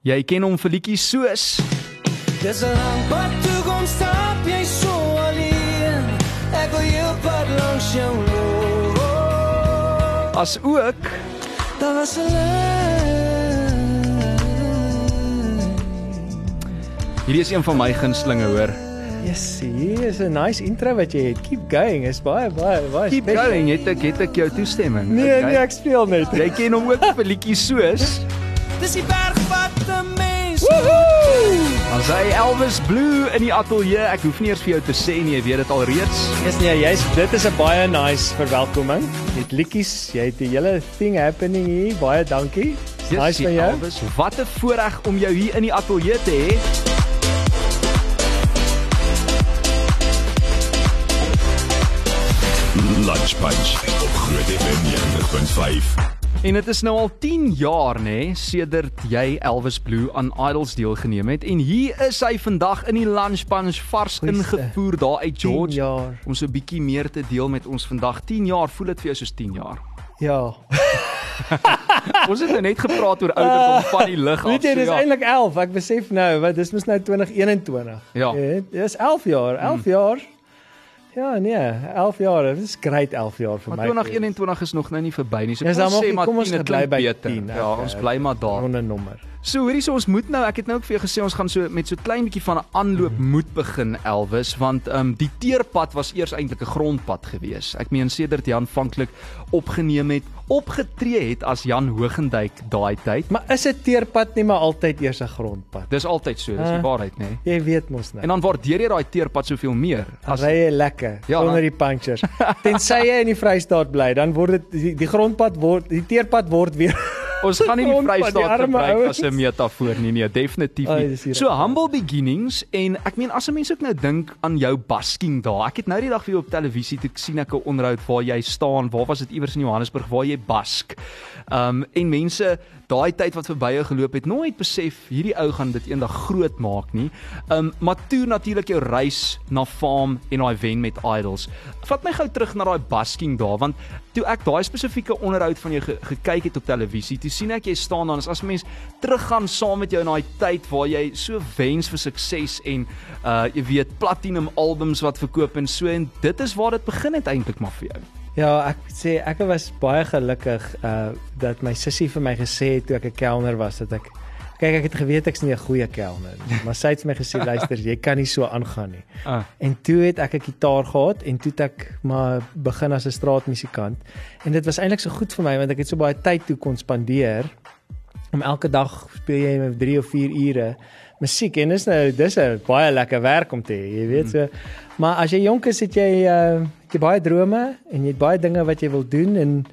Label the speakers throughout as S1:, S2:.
S1: Jy ken hom vir liedjies soos
S2: Dis 'n lang pad toe kom stap jy so alleen. Ek wil jou pad langs jou loop.
S1: as ook
S2: Daar was 'n
S1: hierdie is een van my gunstelinge hoor.
S3: Yes, hier is 'n nice intro wat jy het. Keep going. Is baie baie baie.
S1: Keep
S3: special.
S1: going, het ek het ek jou toestemming.
S3: Nee,
S1: Okay.
S3: nee, ek speel net.
S1: Jy ken hom ook vir liedjies soos
S2: Dis die berg
S1: As hy Elvis Blue in die ateljee, ek hoef nie eers vir jou te sê nie, jy weet dit al reeds.
S3: Yes, nee, jy's dit is 'n baie nice verwelkoming. Met liedjies, jy het die hele thing happening hier. Baie dankie. Nice van jou.
S1: Elvis, wat 'n voorreg om jou hier in die ateljee te hê.
S4: Lunch Punch op Groot FM 90.5.
S1: En dit is nou al 10 jaar nê sedert jy Elvis Blue aan Idols deelgeneem het en hier is hy vandag in die Lunch Punch vars
S3: Goeie
S1: ingevoer daar uit
S3: 10
S1: George om so 'n bietjie meer te deel met ons vandag. 10 jaar, voel dit vir jou soos 10 jaar?
S3: Ja.
S1: Ons het nou net gepraat oor ouderdom van die lig af.
S3: Weet jy,
S1: so
S3: dis
S1: ja.
S3: eintlik 11. Ek besef nou, wat dis mos nou 2021.
S1: Ja.
S3: Weet, Dis 11 jaar, 11 jaar. Ja, nee, 11 jaar. Dit is great 11 jaar vir
S1: Maar
S3: my.
S1: 2021 is nog nou nie verby nie. So
S3: Ja,
S1: kom ons sê maar
S3: kom ons
S1: 10 het
S3: bly by
S1: beter.
S3: 10,
S1: Ja,
S3: okay.
S1: ons bly maar daar.
S3: onder nommer.
S1: So hoorie so ons moet nou, ek het nou ook vir jou gesê ons gaan so met so klein bietjie van 'n aanloop
S3: Hmm.
S1: moet begin Elvis want ehm um, die teerpad was eers eintlik 'n grondpad gewees. Ek meen sedert jy aanvanklik opgeneem het, opgetree het as Jan Hogendijk daai tyd.
S3: Maar is 'n teerpad nie maar altyd eers 'n grondpad?
S1: Dis altyd so, dis die
S3: Ah.
S1: waarheid nê. Nee?
S3: Jy weet mos nou.
S1: En dan waardeer jy daai teerpad soveel meer.
S3: as ry jy lekker
S1: Ja,
S3: sonder die punctures. Tensy jy in die Vrystaat bly, dan word dit die, die grondpad word die teerpad word weer
S1: Ons gaan nie die Vrystaat gebruik
S3: ouens.
S1: as 'n metafoor nie, nee, definitief nie. So humble beginnings en ek meen as 'n mens ook nou dink aan jou basking daar. Ek het nou die dag vir jou op televisie toe sien ek 'n onderhoud waar jy staan, waar was dit iewers in Johannesburg waar jy bask. Um en mense daai tyd wat verby jou geloop het, nooit besef hierdie ou gaan dit eendag groot maak nie. Um maar toe natuurlik jou reis na farm en daai wen met idols. Vat my gou terug na daai basking daar want toe ek daai spesifieke onderhoud van jou ge gekyk het op televisie, toe sien ek jy staan daar en as mens teruggaan saam met jou in daai tyd waar jy so wens vir sukses en uh jy weet platinum albums wat verkoop en so en dit is waar dit begin het eintlik maar vir jou.
S3: Ja, ek moet sê ek was baie gelukkig uh dat my sussie vir my gesê het toe ek 'n kelner was dat ek kyk ek het geweet ek's nie 'n goeie kelner nie, maar sy het my gesê luister, jy kan nie so aangaan nie.
S1: Ah.
S3: En toe het ek 'n gitaar gehad en toe het ek maar begin as 'n straatmusikant. En dit was eintlik so goed vir my want ek het so baie tyd toe kon spandeer om elke dag speel jy met 3 of 4 ure musiek en dis nou dis 'n baie lekker werk om te hê, jy weet so. Maar as jy jonk is, het jy uh het jy baie drome en jy het baie dinge wat jy wil doen en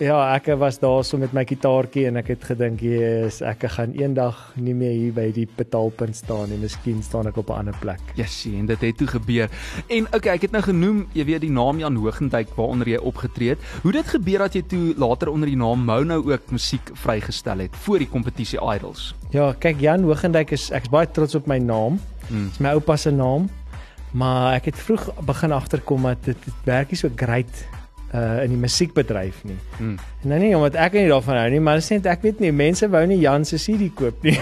S3: ja, ek was daar so met my gitaartjie en ek het gedink, "Jesus, ek gaan eendag nie meer hier by die betaalpunt staan nie. Miskien staan ek op 'n ander plek."
S1: Yes, en dit het toe gebeur. En okay, ek het nou genoem, jy weet die naam Jan Hogendijk waaronder jy opgetree het. Hoe dit gebeur dat jy toe later onder die naam Mono ook musiek vrygestel het voor die kompetisie Idols.
S3: Ja, kyk Jan Hogendijk is ek's baie trots op my naam.
S1: Mm.
S3: Dis my oupa se naam. Maar ek het vroeg begin agterkom dat dit, dit werk nie so great uh in die musiekbedryf nie.
S1: Mm.
S3: Nou nie omdat ek nie daarvan hou nie, maar dis net ek weet nie mense wou nie Jan se CD koop nie.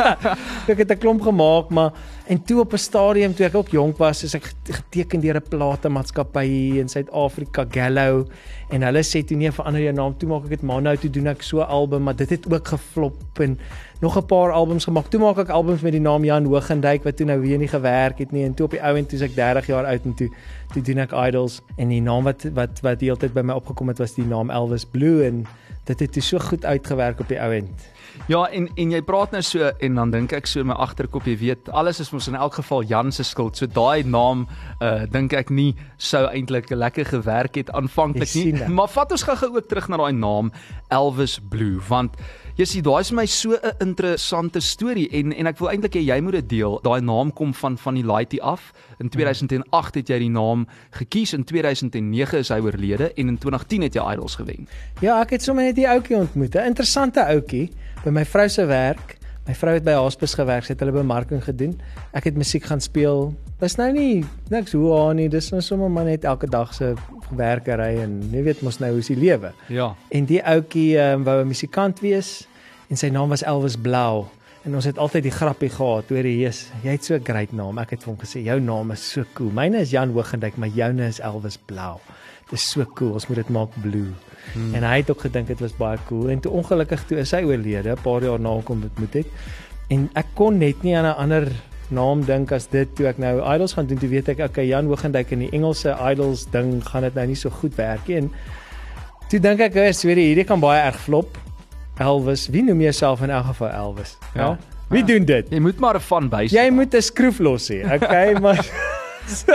S3: ek het 'n klomp gemaak, maar en toe op 'n stadium toe ek ook jonk was, is ek get- geteken deur 'n platemaatskappy in Suid-Afrika, Gallo, en hulle sê toe nee, verander jou naam, toe maak ek dit Mono, toe doen ek so album, maar dit het ook geflop en nog 'n paar albums gemaak. Toe maak ek albums met die naam Jan Hogendijk wat toe nou weer nie gewerk het nie. En toe op die ou end toe ek 30 jaar oud en toe toe doen ek Idols. En die naam wat wat wat die hele tyd by my opgekom het was die naam Elvis Blue. En dit het so goed uitgewerk op die ou end.
S1: Ja, en en jy praat nou so en dan dink ek so in my agterkop, jy weet, alles is mos in elk geval Jan se skuld. So daai naam uh dink ek nie sou eintlik lekker gewerk het aanvanklik nie. Maar vat ons gou-gou ook terug na daai naam Elvis Blue want jy sien daai is my so 'n interessante storie en en ek wil eintlik hê jy moet dit deel. Daai naam kom van van die Laity af. In 2008 het jy die naam gekies, in 2009 is hy oorlede en in 2010 het jy Idols gewen.
S3: Ja, ek het sommer net die ouetjie ontmoet, 'n interessante ouetjie by my vrou se werk. My vrou het by Hospice gewerk, sy het hulle bemarking gedoen. Ek het musiek gaan speel. Dis nou nie niks hoe aan nie, dis nou sommer maar net elke dag se werkery en jy weet mos nou hoe is die lewe.
S1: Ja.
S3: En die ouetjie um, wou 'n musikant wees en sy naam was Elvis Blou. En ons het altyd die grappie gehad oor die Jesus. Jy het so 'n great naam. Ek het vir hom gesê jou naam is so cool. Myne is Jan Hoogendijk, maar joune is Elvis Blou. Dit is so cool. Ons moet dit maak blue. Hmm. En hy het ook gedink dit was baie cool en toe ongelukkig toe is hy oorlede 'n paar jaar na hom ontmoet het. En ek kon net nie aan 'n ander naam dink as dit toe ek nou Idols gaan doen. Toe weet ek okay Jan Hoogendijk in die Engelse Idols ding gaan dit nou nie so goed werk nie. En toe dink ek, "Hoes, weet jy, hierdie kan baie erg flop." Elvis, wie noem jouself in elk geval Elvis?
S1: Ja.
S3: Wie doen dit?
S1: Jy moet maar 'n van bys.
S3: Jy moet 'n skroef los hê. Okay, maar so,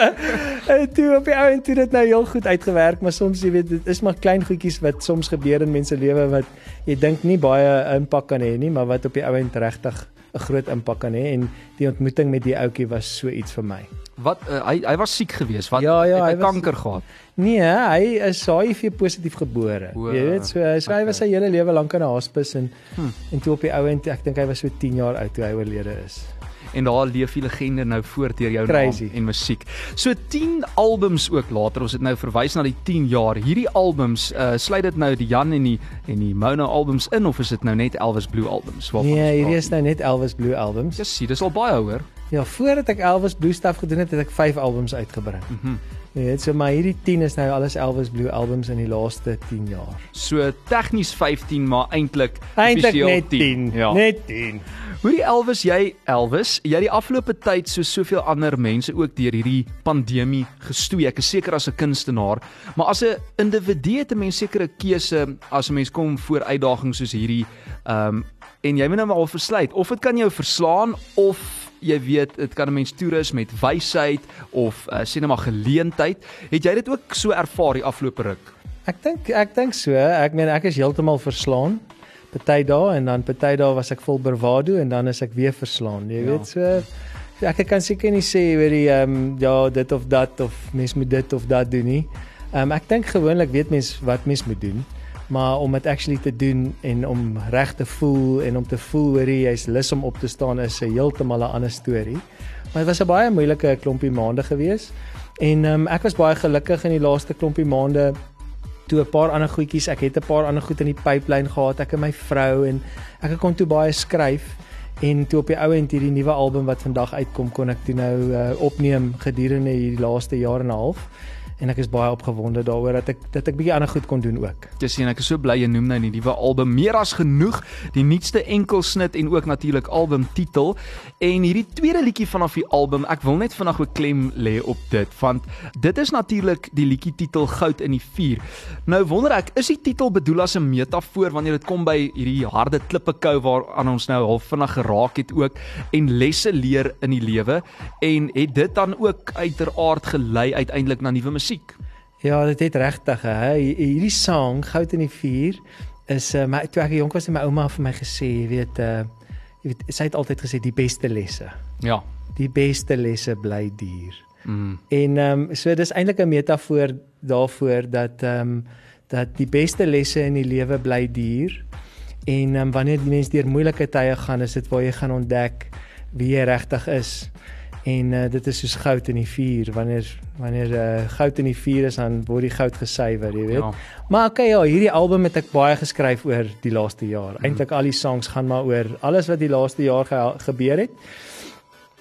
S3: en toe op die ou en toe dit nou heel goed uitgewerk, maar soms jy weet dit is maar klein goedjies wat soms gebeur in mense lewe wat jy dink nie baie impak kan hê nie, maar wat op die ou end regtig 'n groot impak kan hê en die ontmoeting met die ouetjie was so iets vir my.
S1: Wat uh, hy hy was siek geweest. Wat
S3: Ja, ja,
S1: het hy,
S3: hy was-
S1: kanker gehad.
S3: Nee, hy is HIV positief gebore.
S1: O,
S3: Jy weet, so, so hy was sy hele lewe lank in 'n hospice en
S1: Hm.
S3: en toe op die ou end, ek dink hy was so 10 jaar oud toe hy oorlede is.
S1: En daar leef die legende nou voort deur jou
S3: Crazy.
S1: naam en musiek. So 10 albums ook later. Ons het nou verwys na die 10 jaar. Hierdie albums, uh sluit dit nou die Jan en die en die Mona albums in of is dit nou net Elvis Blue albums? Waarvan
S3: Nee, hierdie is nou net Elvis Blue albums.
S1: Ja, sien, dis al baie hoor.
S3: Ja, voordat ek Elvis Blue stuff gedoen het, het ek 5 albums uitgebring.
S1: Mhm.
S3: Jy weet, so maar hierdie 10 is nou alles Elvis Blue albums in die laaste 10 jaar.
S1: So tegnies 15, maar eintlik
S3: Eintlik net 10.
S1: Ja.
S3: Net 10.
S1: Hoorie Elvis, jy Elvis, jy die afgelope tyd so soveel ander mense ook deur hierdie pandemie gestoei. Ek is seker as 'n kunstenaar, maar as 'n individu het 'n mens sekere keuse as 'n mens kom voor uitdagings soos hierdie. Ehm um, en jy moet nou maar al versluit of dit kan jou verslaan of jy weet dit kan 'n mens toerus met wysheid of uh, sê net maar geleentheid. Het jy dit ook so ervaar die afgelope ruk?
S3: Ek dink ek dink so. Ek meen ek is heeltemal verslaan. Party dae en dan party dae was ek vol bravado en dan is ek weer verslaan. Jy
S1: Ja.
S3: weet so ek kan seker nie sê oor die ehm um, ja dit of dat of mens moet dit of dat doen nie. Ehm um, ek dink gewoonlik weet mens wat mens moet doen. Maar om dit actually te doen en om reg te voel en om te voel hoor jy jy's lus om op te staan is 'n heeltemal 'n ander storie. Maar dit was 'n baie moeilike klompie maande gewees. En ehm um, ek was baie gelukkig in die laaste klompie maande toe 'n paar ander goedjies, ek het 'n paar ander goed in die pipeline gehad, ek en my vrou en ek kon toe baie skryf. En toe op die ou end hierdie nuwe album wat vandag uitkom kon ek toe nou uh, opneem gedurende hierdie laaste jaar en 'n half en ek is baie opgewonde daaroor dat ek dat ek bietjie ander goed kon doen ook.
S1: Jy sien ek is so bly jy noem nou die nuwe album meer as genoeg, die nuutste enkelsnit en ook natuurlik albumtitel. En hierdie tweede liedjie vanaf die album, ek wil net vandag 'n klem lê op dit want dit is natuurlik die liedjie titel Goud in die vuur. Nou wonder ek, is die titel bedoel as 'n metafoor wanneer dit kom by hierdie harde klippekou waaraan ons nou half vinnig geraak het ook en lesse leer in die lewe en het dit dan ook uiteraard gelei uiteindelik na nuwe musiek?
S3: Ja, dit het regtig hè. Hierdie sang Goud in die vuur is uh, my toe ek jonk was het my ouma vir my gesê, jy weet uh jy weet sy het altyd gesê die beste lesse.
S1: Ja.
S3: Die beste lesse bly duur.
S1: Mm.
S3: En ehm um, so dis eintlik 'n metafoor daarvoor dat ehm um, dat die beste lesse in die lewe bly duur. En ehm um, wanneer die mens deur moeilike tye gaan, is dit waar jy gaan ontdek wie jy regtig is. En uh, dit is soos goud in die vuur. Wanneer wanneer uh, goud in die vuur is, dan word die goud gesuiwer, jy weet.
S1: Ja.
S3: Maar okay ja, hierdie album het ek baie geskryf oor die laaste jaar.
S1: Mhm.
S3: Eintlik al die songs gaan maar oor alles wat die laaste jaar ge gebeur het.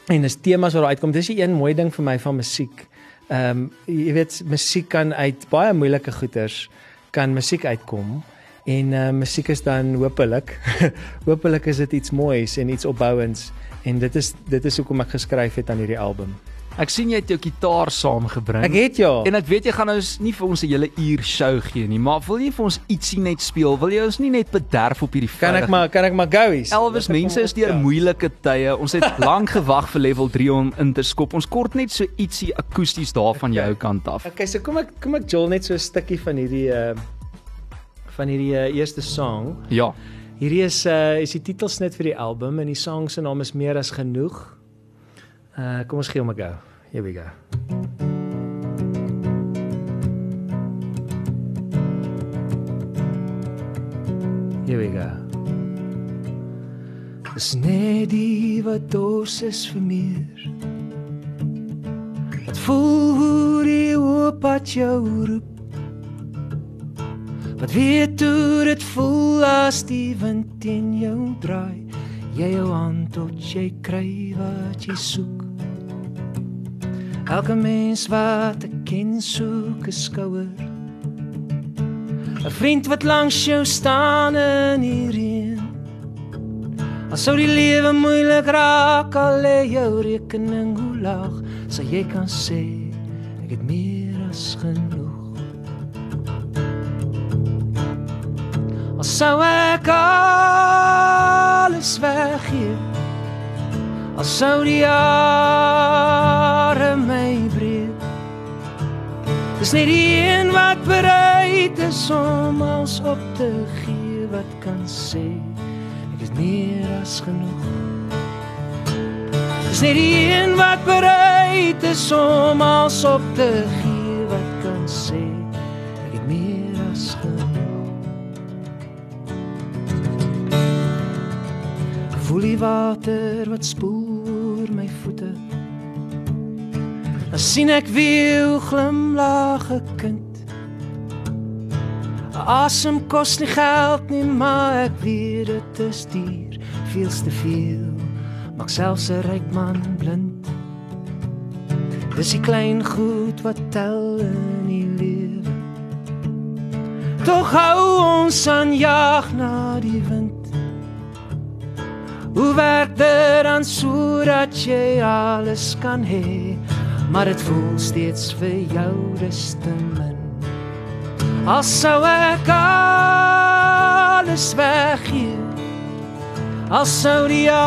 S3: En dis temas wat daar uitkom. Dis die een mooi ding vir my van musiek. Ehm um, jy weet musiek kan uit baie moeilike goeters kan musiek uitkom en uh, musiek is dan hopelik hopelik is dit iets moois en iets opbouends en dit is dit is hoekom ek geskryf het aan hierdie album.
S1: Ek sien jy het jou gitaar saamgebring.
S3: Ek het ja.
S1: En ek weet jy gaan nou nie vir ons 'n hele uur show gee nie, maar wil jy vir ons ietsie net speel? Wil jy ons nie net bederf op hierdie
S3: kan ek maar kan ek maar goeies.
S1: Elvis, mense is deur moeilike tye. Ons het lank gewag vir level 3 om in te skop. Ons kort net so ietsie akoesties daar van jou kant af.
S3: Okay, so kom ek kom ek jol net so 'n stukkie van hierdie uh van hierdie uh, eerste song.
S1: Ja.
S3: Hierdie is uh is die titelsnit vir die album en die song se naam is Meer as genoeg. Uh kom ons gee hom 'n go. Here we go. Here we go. Dis net die wat dors is vir meer. Wat voel hoe die hoop wat jou roep. Wat weet hoe dit voel as die wind teen jou draai.
S2: jy jou hand tot jy kry wat jy soek. Elke mens wat ek ken soek 'n skouer. 'n Vriend wat langs jou staan in die reën. As sou die lewe moeilik raak, al lê jou rekening hoe laag, sal jy kan sê ek het meer as genoeg. Sou ek alles weggee, as sou die jare my breek. Dis net die een wat bereid is om alles op te gee wat kan sê ek het meer as genoeg. Dis net die een wat bereid is om alles op te gee die water wat spoel oor my voete. Dan sien ek weer glimlag 'n kind. Asem kos nie geld nie, maar ek weet dit is duur, veels te veel. Maak selfs 'n ryk man blind. Dis die klein goed wat tel in die lewe. Tog hou ons aan jag na die wind. Hoe werk dit dan sodat jy alles kan hê, maar dit voel steeds vir jou dis te min. As sou ek alles weggee, as sou die jare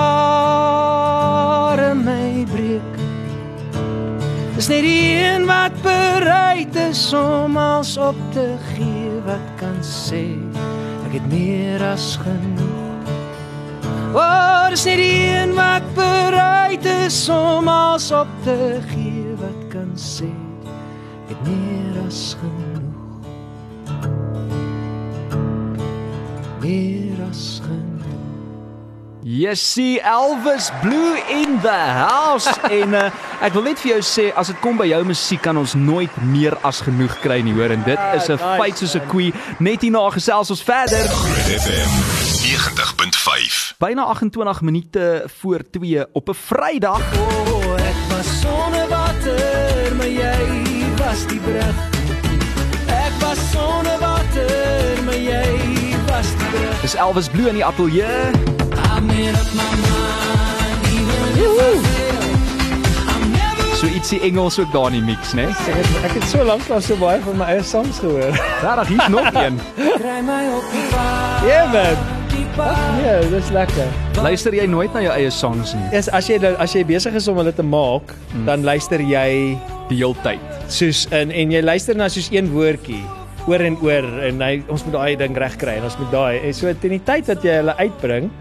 S2: my breek. Dis net die een wat bereid is om alles op te gee wat kan sê ek het meer as genoeg. Dis net die een wat bereid is om alles op te gee wat kan sê het meer as genoeg. Meer as genoeg.
S1: Yes, see Elvis Blue in the house. En uh, ek wil net vir jou sê as dit kom by jou musiek kan ons nooit meer as genoeg kry nie hoor. En dit is 'n feit soos 'n koei net hierna gesels ons verder.
S4: Groot FM 90.5.
S1: byna 28 minute voor 2 op 'n Vrydag
S2: O, ek was sonder water, maar jy was die brug. Ek was sonder water, maar jy was die brug.
S1: dis Elvis Blue in die ateljee
S2: I made up my mind, even if I
S1: so ietsie Engels ook daar in die mix né
S3: Ek het, ek het so lank al so baie van my eie songs gehoor.
S1: Regtig hier's nog een
S2: kry my op die pad.
S3: Ja, man.
S2: Pad.
S3: Ja, dis lekker.
S1: luister jy nooit na jou eie songs nie
S3: Is as jy as jy besig is om hulle te maak, dan luister jy
S1: die hele tyd
S3: soos in en jy luister na soos een woordjie oor en oor en hy ons moet daai ding regkry en ons moet daai en so teen die tyd wat jy hulle uitbring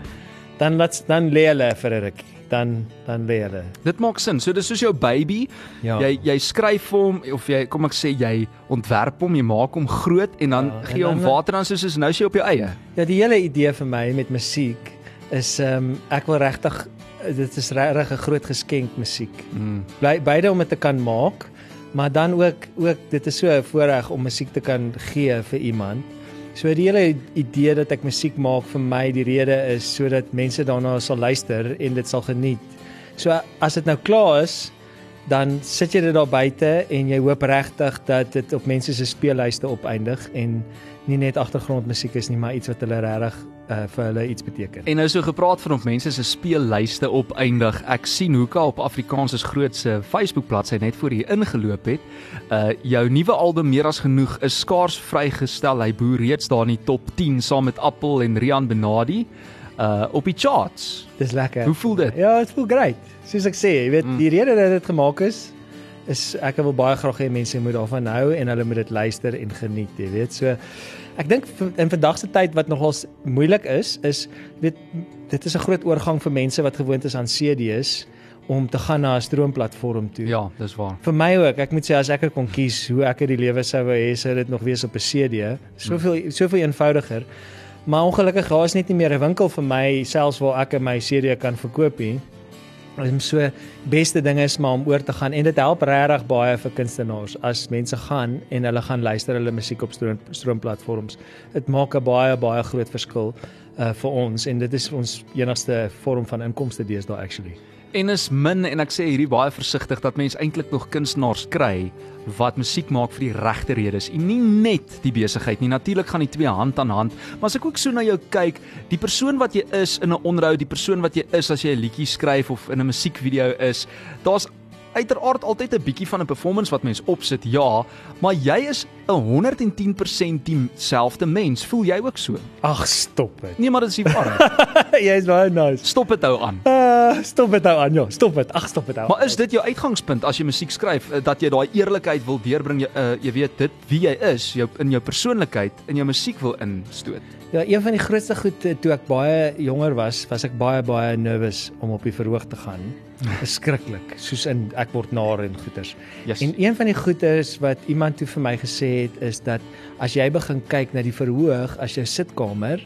S3: dan laat dan lê hulle vir 'n rukkie dan dan lê hulle
S1: Dit maak sin. So dis soos jou baby.
S3: Ja.
S1: Jy jy skryf vir hom of jy kom ek sê jy ontwerp hom, jy maak hom groot en dan
S3: Ja,
S1: gee jy hom water dan soos is nou sy op jou eie.
S3: Ja, die hele idee vir my met musiek is ehm um, ek wil regtig dit is regtig 'n groot geskenk musiek.
S1: Mm.
S3: Bly beide om dit te kan maak, maar dan ook ook dit is so 'n voorreg om musiek te kan gee vir iemand. So die hele idee dat ek musiek maak vir my die rede is sodat mense daarna sal luister en dit sal geniet. So as dit nou klaar is, dan sit jy dit daar buite en jy hoop regtig dat dit op mense se speellyste opeindig en nie net agtergrondmusiek is nie, maar iets wat hulle regtig uh, vir hulle iets beteken.
S1: En nou so gepraat van of mense se speellyste opeindig. Ek sien Hoeka op Afrikaans se grootse Facebook bladsy net voor hier ingeloop het. Uh jou nuwe album Meer as genoeg is skaars vrygestel. Hy boer reeds daar in die top 10 saam met Appel en Rian Benadi uh op die charts.
S3: Dis lekker.
S1: Hoe voel dit?
S3: Ja, dit voel great. Soos ek sê, jy weet,
S1: Mm.
S3: die rede dat dit gemaak is is ek wil baie graag hê mense moet daarvan hou en hulle moet dit luister en geniet, jy weet. So ek dink in vandag se tyd wat nogals moeilik is, is weet dit is 'n groot oorgang vir mense wat gewoond is aan CD's om te gaan na 'n stroomplatform toe.
S1: Ja, dis waar.
S3: Vir my ook, ek moet sê as ek kon kies hoe ek die lewe sou wou hê, sou dit nog wees op 'n CD. Soveel soveel eenvoudiger. Maar ongelukkig daar is net nie meer 'n winkel vir my selfs waar ek my CD kan verkoop nie. Om so beste ding is maar om oor te gaan en dit help regtig baie vir kunstenaars as mense gaan en hulle gaan luister hulle musiek op stroom stroomplatforms. Dit maak 'n baie baie groot verskil. uh vir ons en dit is ons enigste vorm van inkomste deesdae actually.
S1: En is min en ek sê hierdie baie versigtig dat mens eintlik nog kunstenaars kry wat musiek maak vir die regte redes en nie net die besigheid nie. Natuurlik gaan die twee hand aan hand, maar as ek ook so na jou kyk, die persoon wat jy is in 'n onderhoud, die persoon wat jy is as jy 'n liedjie skryf of in 'n musiekvideo is, daar's uiteraard altyd 'n bietjie van 'n performance wat mens opsit, ja, maar jy is 'n 110% dieselfde mens. Voel jy ook so?
S3: Ag, stop dit.
S1: Nee, maar dit is die waarheid.
S3: jy is baie nice.
S1: Stop dit nou aan.
S3: Uh, stop dit nou aan, ja. Stop dit. Ag, stop dit nou.
S1: Maar is dit jou uitgangspunt as jy musiek skryf eh, dat jy daai eerlikheid wil deurbring, jy, uh, jy weet dit wie jy is, jou in jou persoonlikheid in jou musiek wil instoot?
S3: Ja, een van die grootste goed eh, toe ek baie jonger was, was ek baie baie nervous om op die verhoog te gaan. Verskriklik, soos in ek word nar en goeters.
S1: Yes.
S3: En een van die goeters wat iemand toe vir my gesê het is dat as jy begin kyk na die verhoog as jou sitkamer,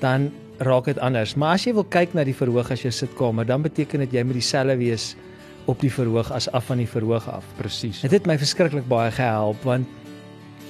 S3: dan raak dit anders. Maar as jy wil kyk na die verhoog as jou sitkamer, dan beteken dit jy moet dieselfde wees op die verhoog as af van die verhoog af.
S1: Presies.
S3: Dit het my verskriklik baie gehelp want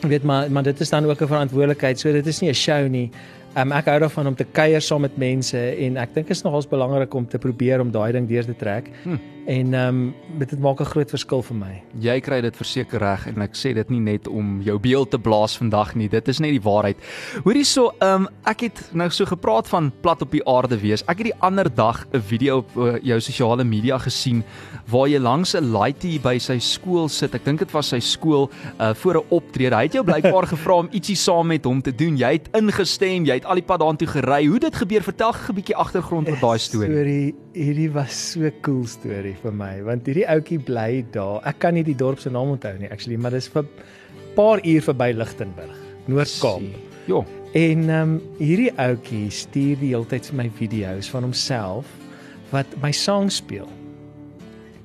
S3: weet maar maar dit is dan ook 'n verantwoordelikheid. So dit is nie 'n show nie. Um, ek hou daarvan om te kuier saam met mense en ek dink is nogals belangrik om te probeer om daai ding deur te trek.
S1: Hm.
S3: En ehm um, dit maak 'n groot verskil vir my.
S1: Jy kry dit verseker reg en ek sê dit nie net om jou beeld te blaas vandag nie. Dit is net die waarheid. Hoorie so, ehm um, ek het nou so gepraat van plat op die aarde wees. Ek het die ander dag 'n video op uh, jou sosiale media gesien waar jy langs 'n laaitie by sy skool sit. Ek dink dit was sy skool uh voor 'n optrede. Hy het jou blykbaar gevra om ietsie saam met hom te doen. Jy het ingestem. Jy het al die pad daartoe gery. Hoe dit gebeur? Vertel gou 'n bietjie agtergrond oor daai storie.
S3: Storie, hierdie was so 'n cool storie vir my want hierdie ouetjie bly daar. Ek kan nie die dorp se naam onthou nie actually, maar dis vir paar uur verby Lichtenburg, Noord-Kaap.
S1: Jo.
S3: En ehm um, hierdie ouetjie stuur die hele tyd vir my video's van homself wat my sang speel.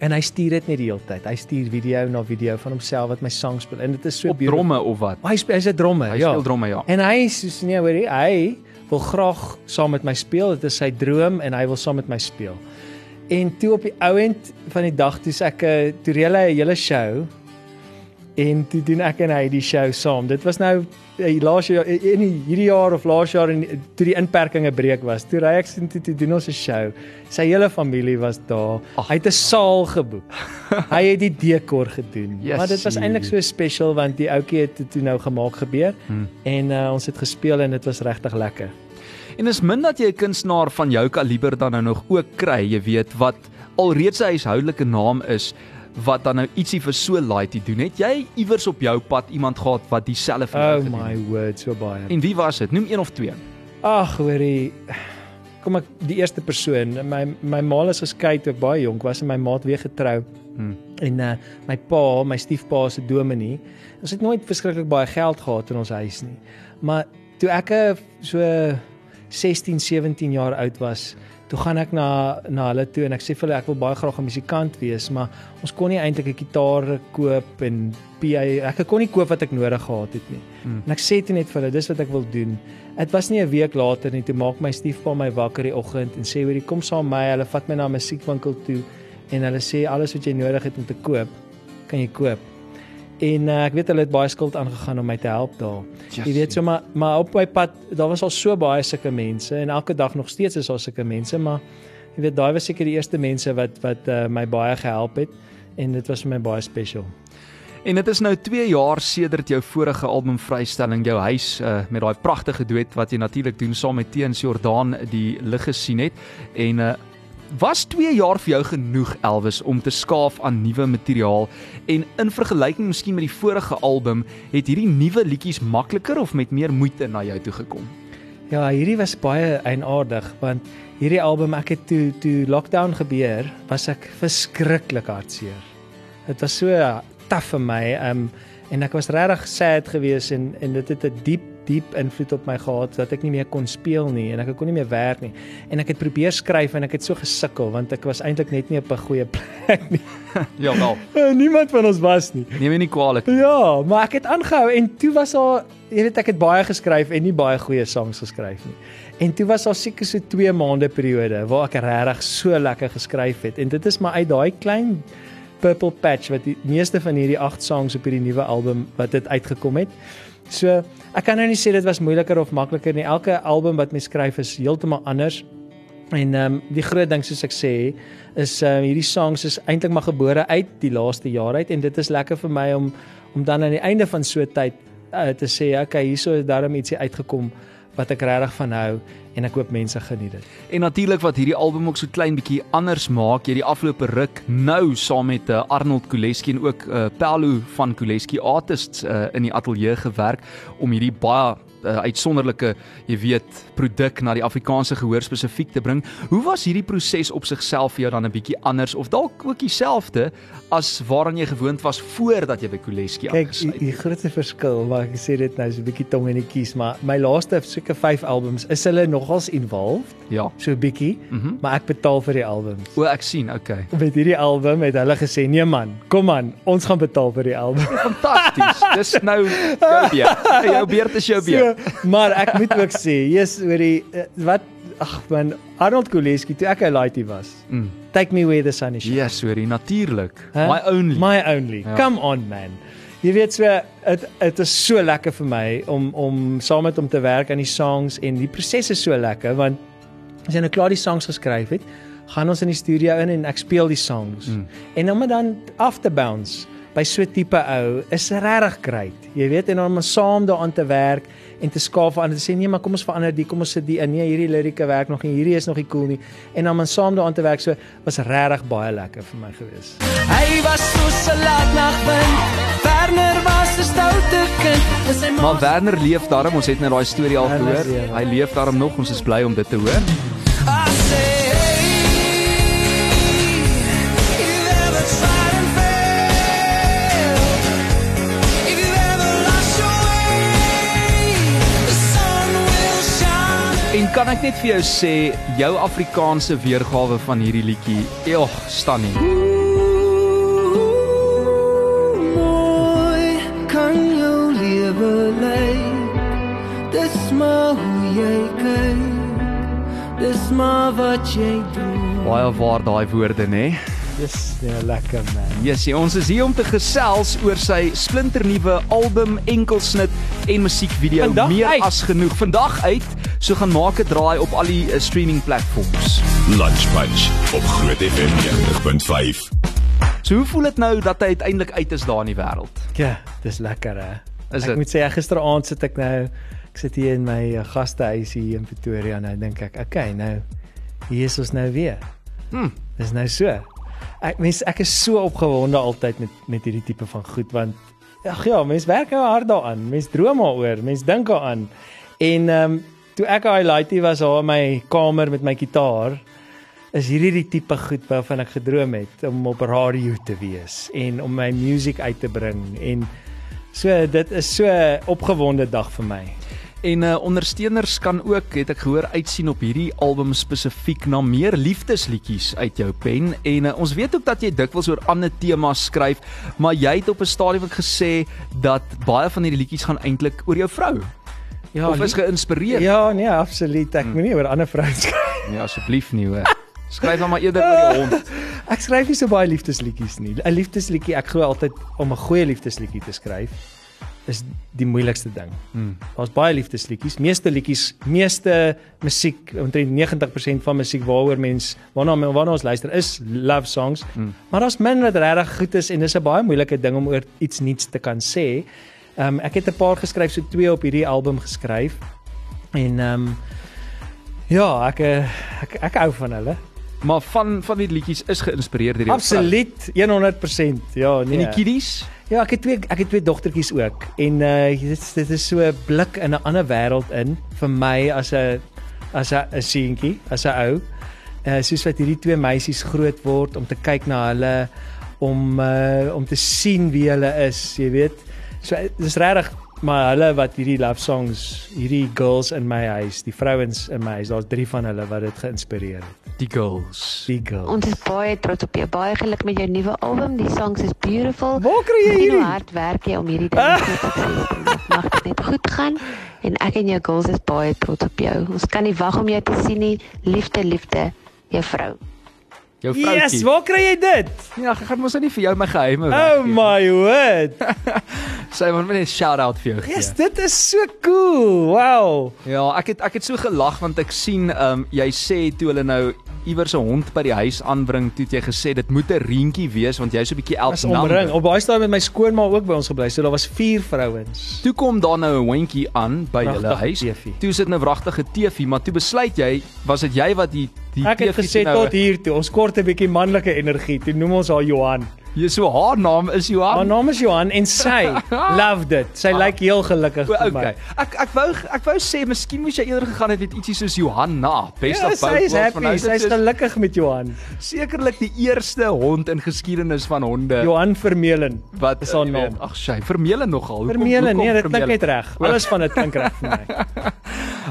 S3: En hy stuur dit net die hele tyd. Hy stuur video na video van homself wat my sang speel. En dit is so
S1: Op dromme of wat?
S3: Hy speel hy's 'n drummer,
S1: Hy
S3: ja.
S1: speel dromme, ja.
S3: En hy sê nee, hoorie, hy wil graag saam met my speel. Dit is sy droom en hy wil saam met my speel. En toe op die ou end van die dag toe sê ek eh, toe reël hy 'n hele show en toe doen ek en hy die show saam. Dit was nou eh, laas jaar in die- hierdie jaar of laas jaar en toe die inperkinge breek was. Toe ry ek sien toe, toe doen ons 'n show. Sy hele familie was daar.
S1: Ag.
S3: Hy het 'n saal geboek. hy het die dekor gedoen.
S1: Jessie.
S3: Maar dit was eintlik so special want die ouetjie het dit toe nou gemaak gebeur
S1: Hmm.
S3: en uh, ons het gespeel en dit was regtig lekker.
S1: En is min dat jy 'n kunstenaar van jou kaliber dan nou nog ook kry, jy weet, wat alreeds 'n huishoudelike naam is wat dan nou ietsie vir so laaitie doen. Het jy iewers op jou pad iemand gehad wat dieselfde vir jou
S3: Oh
S1: gedoen
S3: my
S1: het?
S3: word, so baie.
S1: En wie was dit? Noem een of twee.
S3: Ag, hoorie. Kom ek die eerste persoon. My my ma is geskei toe ek baie jonk was en my ma het weer getrou.
S1: Hmm.
S3: En uh, my pa, my stiefpa se dominee. Ons het nooit verskriklik baie geld gehad in ons huis nie. Maar toe ek so 16, 17 jaar oud was, toe gaan ek na na hulle toe en ek sê vir hulle ek wil baie graag 'n musikant wees, maar ons kon nie eintlik 'n gitaar koop en PA ek kon nie koop wat ek nodig gehad het nie.
S1: Hmm.
S3: En ek sê toe net vir hulle dis wat ek wil doen. Dit was nie 'n week later nie toe maak my stiefpa my wakker die oggend en sê hoorie kom saam met my. Hulle vat my na 'n musiekwinkel toe en hulle sê alles wat jy nodig het om te koop, kan jy koop. En uh, ek weet hulle het baie skuld aangegaan om my te help daar. Jy weet so maar maar op my pad daar was al so baie sulke mense en elke dag nog steeds is daar sulke mense maar jy weet daai was seker die eerste mense wat wat uh, my baie gehelp het en dit was vir my baie special.
S1: En dit is nou 2 jaar sedert jou vorige album vrystelling jou huis uh, met daai pragtige duet wat jy natuurlik doen saam met Teens Jordaan die lig gesien het en uh, was 2 jaar vir jou genoeg Elvis om te skaaf aan nuwe materiaal en in vergelyking miskien met die vorige album het hierdie nuwe liedjies makliker of met meer moeite na jou toe gekom.
S3: Ja, hierdie was baie eienaardig want hierdie album ek het toe toe lockdown gebeur, was ek verskriklik hartseer. Dit was so taaf vir my um en ek was regtig sad geweest en en dit het 'n diep diep invloed op my gehad dat ek nie meer kon speel nie en ek kon nie meer werk nie. En ek het probeer skryf en ek het so gesukkel want ek was eintlik net nie op 'n goeie plek nie.
S1: Ja wel.
S3: Niemand van ons was nie.
S1: Neem my nie kwaadlik.
S3: Ja, maar ek het aangehou en toe was daar, jy weet ek het baie geskryf en nie baie goeie songs geskryf nie. En toe was daar seker so 2 maande periode waar ek regtig so lekker geskryf het en dit is maar uit daai klein Purple Patch wat die meeste van hierdie 8 songs op hierdie nuwe album wat dit uitgekom het. So ek kan nou nie sê dit was moeiliker of makliker nie. Elke album wat mens skryf is heeltemal anders. En ehm um, die groot ding soos ek sê is ehm um, hierdie songs is eintlik maar gebore uit die laaste jaar uit en dit is lekker vir my om om dan aan die einde van so 'n tyd uh, te sê okay hierso is daarom ietsie uitgekom wat ek regtig van hou en ek hoop mense geniet dit.
S1: En natuurlik wat hierdie album ook so klein bietjie anders maak, jy die afgelope ruk nou saam met uh, Arnold Kuleski en ook uh, Pello van Kuleski Artists uh, in die ateljee gewerk om hierdie baie uh, uitsonderlike, jy weet, produk na die Afrikaanse gehoor spesifiek te bring. Hoe was hierdie proses op sigself vir jou dan 'n bietjie anders of dalk ook dieselfde as waaraan jy gewoond was voordat jy by Kuleski
S3: Kyk,
S1: aangesluit
S3: die, die grootste verskil, maar ek sê dit nou so 'n bietjie tong in die kies, maar my laaste seker 5 albums is hulle nogals involved,
S1: Ja.
S3: so 'n bietjie, mm maar ek betaal vir die albums.
S1: O, ek sien, okay.
S3: Met hierdie album het hulle gesê, "Nee man, kom aan, ons gaan betaal vir die album."
S1: Fantasties. Dis nou jou beurt. Jou beurt is jou beurt.
S3: So, maar ek moet ook sê, jy's oor die eh, wat ag man, Arnold Kuleski toe ek 'n laaitie was.
S1: Mm.
S3: Take me where the sun is shining.
S1: Yes, hoorie, natuurlik.
S3: Hè?
S1: My only.
S3: My only.
S1: Ja.
S3: Come on man. Jy weet so dit dit is so lekker vir my om om saam met hom te werk aan die songs en die proses is so lekker want as jy nou klaar die songs geskryf het, gaan ons in die studio in en ek speel die songs.
S1: Mm.
S3: En om dit dan af te bounce by so tipe ou is regtig great. Jy weet en om saam daaraan te werk en te skaaf aan te sê nee maar kom ons verander die kom ons sit die in nee hierdie lirieke werk nog nie hierdie is nog nie cool nie en dan om saam daaraan te werk so was regtig baie lekker vir my gewees.
S2: Hy was soos 'n laatnagwind. Werner was 'n stoute kind. En
S1: Maar Werner leef daarom, ons het net daai storie al gehoor.
S3: ja.
S1: Hy leef daarom nog, ons is bly om dit te hoor. Kan ek net vir jou sê, jou Afrikaanse weergawe van hierdie liedjie, eg, stunning.
S2: Mooi kan jou lewe lyk. Dis maar hoe jy kyk. Dis maar wat jy doen.
S1: Baie waar daai woorde, nê?
S3: Dis nee, lekker man.
S1: Yes, ja, ons is hier om te gesels oor sy splinternuwe album, enkelsnit en musiekvideo
S3: Vandag
S1: meer
S3: uit.
S1: as genoeg. Vandag uit, so gaan maak 'n draai op al die uh, streaming platforms.
S4: Lunch Punch op Groot FM 90.5.
S1: So hoe voel dit nou dat hy uiteindelik uit is daar in die wêreld?
S3: Ja, dis lekker hè.
S1: Is
S3: ek
S1: dit?
S3: moet sê ek gisteraand sit ek nou ek sit hier in my uh, gastehuis hier in Pretoria nou dink ek, okay, nou hier is ons nou weer.
S1: Hm.
S3: Dis nou so. Ek mens ek is so opgewonde altyd met met hierdie tipe van goed want ag ja, mens werk nou hard daaraan. Mens droom daaroor, mens dink daaraan. En ehm um, toe ek daai laaitie was daar in my kamer met my kitaar is hierdie die tipe goed waarvan ek gedroom het om op radio te wees en om my musiek uit te bring en so dit is so opgewonde dag vir my.
S1: En uh, ondersteuners kan ook, het ek gehoor, uitsien op hierdie album spesifiek na meer liefdesliedjies uit jou pen en uh, ons weet ook dat jy dikwels oor ander temas skryf, maar jy het op 'n stadium ook gesê dat baie van hierdie liedjies gaan eintlik oor jou vrou.
S3: Ja,
S1: of is geïnspireer?
S3: Ja, nee, absoluut. Ek moenie oor ander vrouens skryf.
S1: nee asseblief nie hoor. Skryf dan maar eerder oor die hond.
S3: Ek skryf nie so baie liefdesliedjies nie. 'n Liefdesliedjie, ek glo altyd om 'n goeie liefdesliedjie te skryf is die moeilikste ding.
S1: Hmm.
S3: Daar's baie liefdesliedjies. Meeste liedjies, meeste musiek, omtrent 90% van musiek waaroor mens waarna waarna ons luister is love songs.
S1: Mm.
S3: Maar daar's min wat regtig goed is en dis 'n baie moeilike ding om oor iets nuuts te kan sê. Ehm um, ek het 'n paar geskryf, so twee op hierdie album geskryf. En ehm um, ja, ek eh, ek ek hou van hulle.
S1: Maar van van die liedjies is geïnspireer deur jou vrou.
S3: Absoluut 100%. Ja, nee.
S1: En die kiddies?
S3: Ja, ek het twee ek het twee dogtertjies ook en uh dit is- dit is so 'n blik in 'n ander wêreld in vir my as 'n as 'n seentjie, as 'n ou. Uh soos wat hierdie twee meisies groot word om te kyk na hulle om uh om te sien wie hulle is, jy weet. So dis regtig maar hulle wat hierdie love songs, hierdie girls in my huis, die vrouens in my huis, daar's drie van hulle wat dit geïnspireer het.
S1: Die girls.
S3: Die girls.
S5: Ons is baie trots op jou. Baie geluk met jou nuwe album. Die songs is beautiful.
S3: Waar kry jy
S5: hoe
S3: hierdie?
S5: hard werk jy om hierdie dinge te sukses te maak. Mag dit net goed gaan en ek en jou girls is baie trots op jou. Ons kan nie wag om jou te sien nie. Liefde, liefde, jou vrou.
S1: Jou
S3: Yes,
S1: vroutjie.
S3: waar kry jy dit?
S1: Ja, ek gaan mos nou nie vir jou my geheime
S3: Oh
S1: weggee.
S3: my word.
S1: Sy moet net 'n shout-out vir jou gee.
S3: Yes, dit is so cool. Wow.
S1: Ja, ek het ek het so gelag want ek sien ehm um, jy sê toe hulle nou iewers 'n hond by die huis aanbring, toe het jy gesê dit moet 'n reentjie wees want jy's 'n bietjie
S3: Ons
S1: elk
S3: omring. Op daai stadium het my skoonma ook by ons gebly. So daar was 4 vrouens.
S1: Toe kom daar nou 'n hondjie aan by hulle huis.
S3: TV.
S1: Toe sit 'n wragtige TV, maar toe besluit jy, was dit jy wat die die
S3: Ek het gesê
S1: nou,
S3: tot hier toe. Ons kort 'n bietjie manlike energie. Toe noem ons haar Johan.
S1: Jy so haar naam is
S3: Haar
S1: Johan.
S3: naam is Johan en sy loved it. Sy lyk heel gelukkig vir my.
S1: okay. Ek ek wou ek wou sê miskien moes jy eerder gegaan het met ietsie soos Johanna. Best
S3: Ja,
S1: of
S3: sy
S1: both
S3: is
S1: worlds, maar nou
S3: happy.
S1: is
S3: gelukkig met Johan.
S1: Sekerlik die eerste hond in geskiedenis van honde
S3: Johan Vermeulen.
S1: wat
S3: is haar
S1: weet,
S3: naam.
S1: Ag sy, Vermeulen nogal.
S3: Vermeulen, nee, dit klink net reg. Alles van dit klink reg vir my.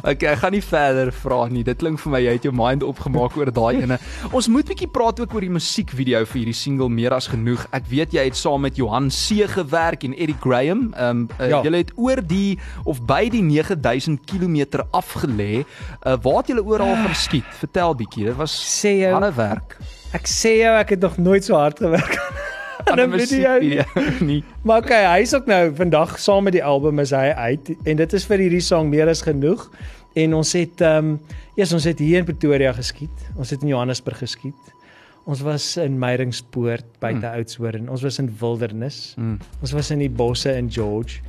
S1: Okay, ek gaan nie verder vra nie. Dit klink vir my jy het jou mind opgemaak oor daai ene. Ons moet bietjie praat ook oor die musiekvideo vir hierdie single Meer as genoeg. Ek weet jy het saam met Johan C gewerk en Eddie Graham. Ehm um, uh,
S3: Ja.
S1: julle het oor die of by die 9000 km afgelê. Uh, waar het julle oral geskiet? Vertel bietjie. Dit was
S3: Sê jou,
S1: harde werk.
S3: ek sê jou ek het nog nooit so hard gewerk aan 'n video nie.
S1: musiekvideo nie.
S3: Maar okay, hy's ook nou vandag saam met die album is hy uit en dit is vir hierdie song meer as genoeg. En ons het ehm um, eers ons het hier in Pretoria geskiet. Ons het in Johannesburg geskiet. Ons was in Meyringspoort buite mm. Oudtshoorn. Ons was in Wildernis.
S1: Mm.
S3: Ons was in die bosse in George.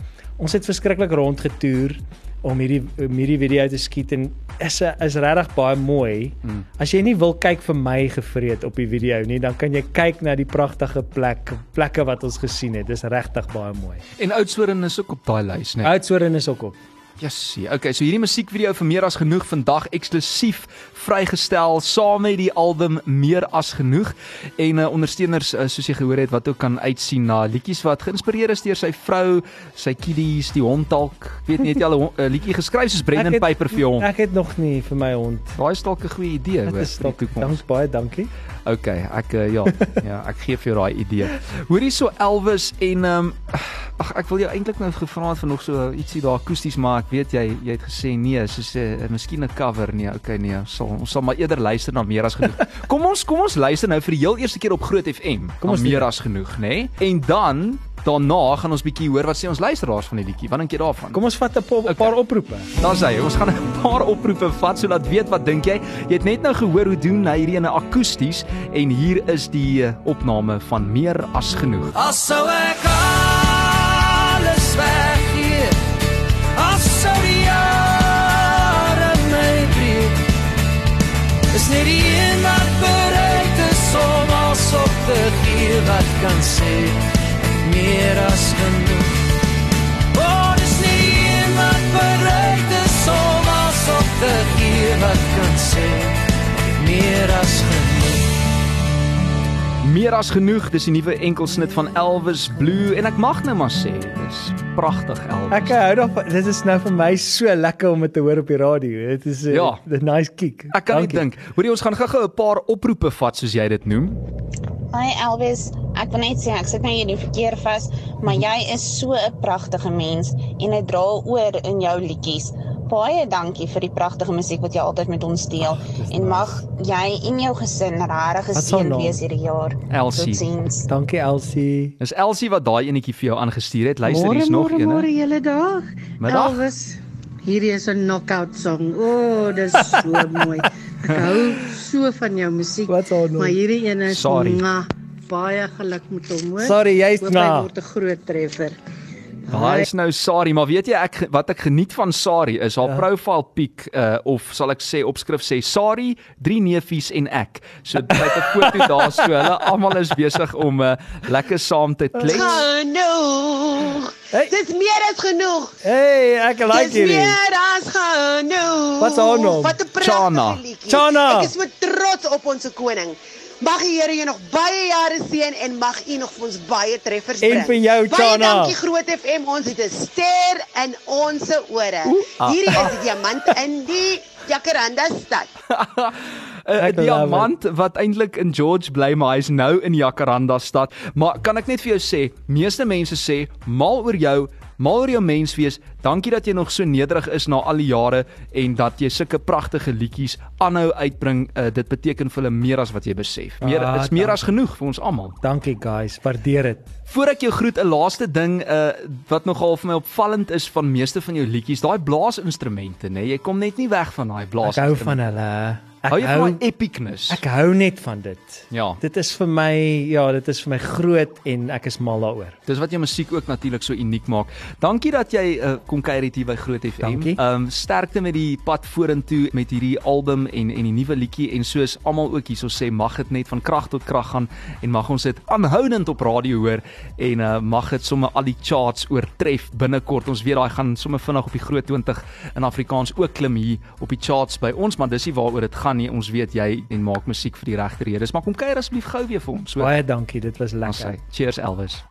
S3: Ons het verskriklik rondgetoer om hierdie om hierdie video te skiet en is is regtig baie mooi.
S1: Mm.
S3: As jy nie wil kyk vir my gevreet op die video nie, dan kan jy kyk na die pragtige plek plekke wat ons gesien het. Dis regtig baie mooi.
S1: En Oudtshoorn is ook op daai lys, né?
S3: Oudtshoorn is ook op.
S1: Jessie. Okay, so hierdie musiekvideo vir meer as genoeg vandag eksklusief vrygestel saam met die album Meer as genoeg en uh, ondersteuners uh, soos jy gehoor het wat ook kan uitsien na liedjies wat geïnspireer is deur sy vrou, sy kiddies, die hond dalk. Weet nie het jy al 'n 'n liedjie geskryf soos Brendan
S3: het-
S1: Piper vir jou hond.
S3: Ek het nog nie vir my hond.
S1: Daai is dalk 'n goeie idee vir die toekoms.
S3: dank baie dankie.
S1: Okay, ek uh, ja, ja, ek gee vir jou daai idee. Hoorie so Elvis en ehm um, ag ek wil jou eintlik nou gevra het vir nog so ietsie daar akoesties maar ek weet jy jy het gesê nee, soos 'n uh, miskien 'n cover nee, okay nee, ons sal ons sal maar eerder luister na meer as genoeg. Kom ons kom ons luister nou vir die heel eerste keer op Groot FM. Kom
S3: ons
S1: meer as genoeg, nê? Nee? En dan daarna gaan ons bietjie hoor wat sê ons luisteraars van die liedjie. Wat dink jy daarvan?
S3: Kom ons vat 'n 'n paar oproepe.
S1: Daar's hy. Ons gaan 'n paar oproepe vat sodat weet wat dink jy? Jy het net nou gehoor hoe doen hy hierdie ene akoesties en hier is die uh, opname van meer as genoeg.
S2: As sou ek alles weggee Is net die een wat bereid is om alles op te gee Wat kan sê, meer as genoeg. Oh, is net die een wat bereid is om alles op te gee Wat kan sê, meer as genoeg.
S1: Meer as genoeg, dis die nuwe enkelsnit van Elvis Blue en ek mag nou maar sê, dis pragtig Elvis.
S3: Ek hou daarvan. Dit is nou vir my so lekker om dit te hoor op die radio. Dit is 'n
S1: Ja.
S3: 'n nice kick.
S1: Ek kan nie dink. Hoorie, ons gaan gou-gou 'n paar oproepe vat soos jy dit noem.
S6: Hi Elvis, ek wil net sê ek sit nou hier in die verkeer vas, maar jy is so 'n pragtige mens en dit dra oor in jou liedjies. Baie dankie vir die pragtige musiek wat jy altyd met ons deel en mag jy en jou gesin regtig
S3: is
S6: geseën wees hierdie jaar.
S1: Elsie.
S6: Totsiens.
S3: Dankie Elsie.
S1: Dis Elsie wat daai enetjie vir jou aangestuur het. Luister,
S7: Môre,
S1: hier's nog
S7: môre,
S1: een.
S7: Môre julle dag.
S1: Middag.
S7: Elvis. Hierdie is 'n knockout song. O, oh, dis so mooi. Ek hou so van jou musiek.
S3: Is?
S7: Maar hierdie een is
S1: Sorry.
S7: mwah, baie geluk met hom, hoor.
S3: Sorry, jy's
S7: Hoop
S3: na.
S7: Hy word 'n groot treffer.
S1: Daai is nou Sari, maar weet jy ek wat ek geniet van Sari is haar
S3: Ja.
S1: profile pic uh, of sal ek sê opskrif sê Sari, drie neefies en ek. So dit het 'n foto daar so hulle almal is besig om uh, lekker saam te klets.
S8: Genoeg.
S3: Hey.
S8: Dis meer as genoeg.
S3: Hey, ek like
S8: Dis
S3: hierdie.
S8: meer as genoeg.
S3: Wat is haar naam?
S8: Wat 'n pragtige liedjie.
S3: Chana.
S8: Ek is so trots op ons koning. Mag die Here jou nog baie jare seën en mag u nog vir ons baie treffers
S3: En
S8: bring.
S3: vir jou,
S8: Baie
S3: Chana.
S8: dankie Groot FM. Ons het 'n ster in ons ore. Hierdie is die diamant in die Jacaranda stad.
S1: 'n
S3: Ek love
S1: diamant wat eintlik in George bly, maar hy's nou in Jacaranda stad. Maar kan ek net vir jou sê, meeste mense sê mal oor jou, Mal oor jou menswees. Dankie dat jy nog so nederig is na al die jare en dat jy sulke pragtige liedjies aanhou uitbring. Uh, dit beteken vir hulle meer as wat jy besef. Meer
S3: Ah,
S1: is meer
S3: dankie.
S1: as genoeg vir ons almal.
S3: Dankie guys, waardeer dit.
S1: Voor ek jou groet, 'n laaste ding uh wat nogal vir my opvallend is van meeste van jou liedjies, daai blaasinstrumente, nê? Jy kom net nie weg van daai
S3: Ek hou van hulle. Ek
S1: Hou jy van daai epicness?
S3: Ek hou net van dit.
S1: Ja.
S3: Dit is vir my ja, dit is vir my groot en ek is mal daaroor.
S1: Dis wat jou musiek ook natuurlik so uniek maak. Dankie dat jy uh, kom kuier hier by Groot FM. Ehm um, sterkte met die pad vorentoe met hierdie album en en die nuwe liedjie en soos almal ook hierso sê, mag dit net van krag tot krag gaan en mag ons dit aanhoudend op radio hoor en uh, mag dit sommer al die charts oortref binnekort. Ons weet daai gaan sommer vinnig op die Groot 20 in Afrikaans ook klim hier op die charts by ons, maar dis nie waaroor dit gaan nie. Ons weet jy en maak musiek vir die regte redes. Maar kom kuier asseblief gou weer vir ons. hoor.
S3: Baie dankie, dit was
S1: Ons sê
S3: lekker.
S1: cheers Elvis.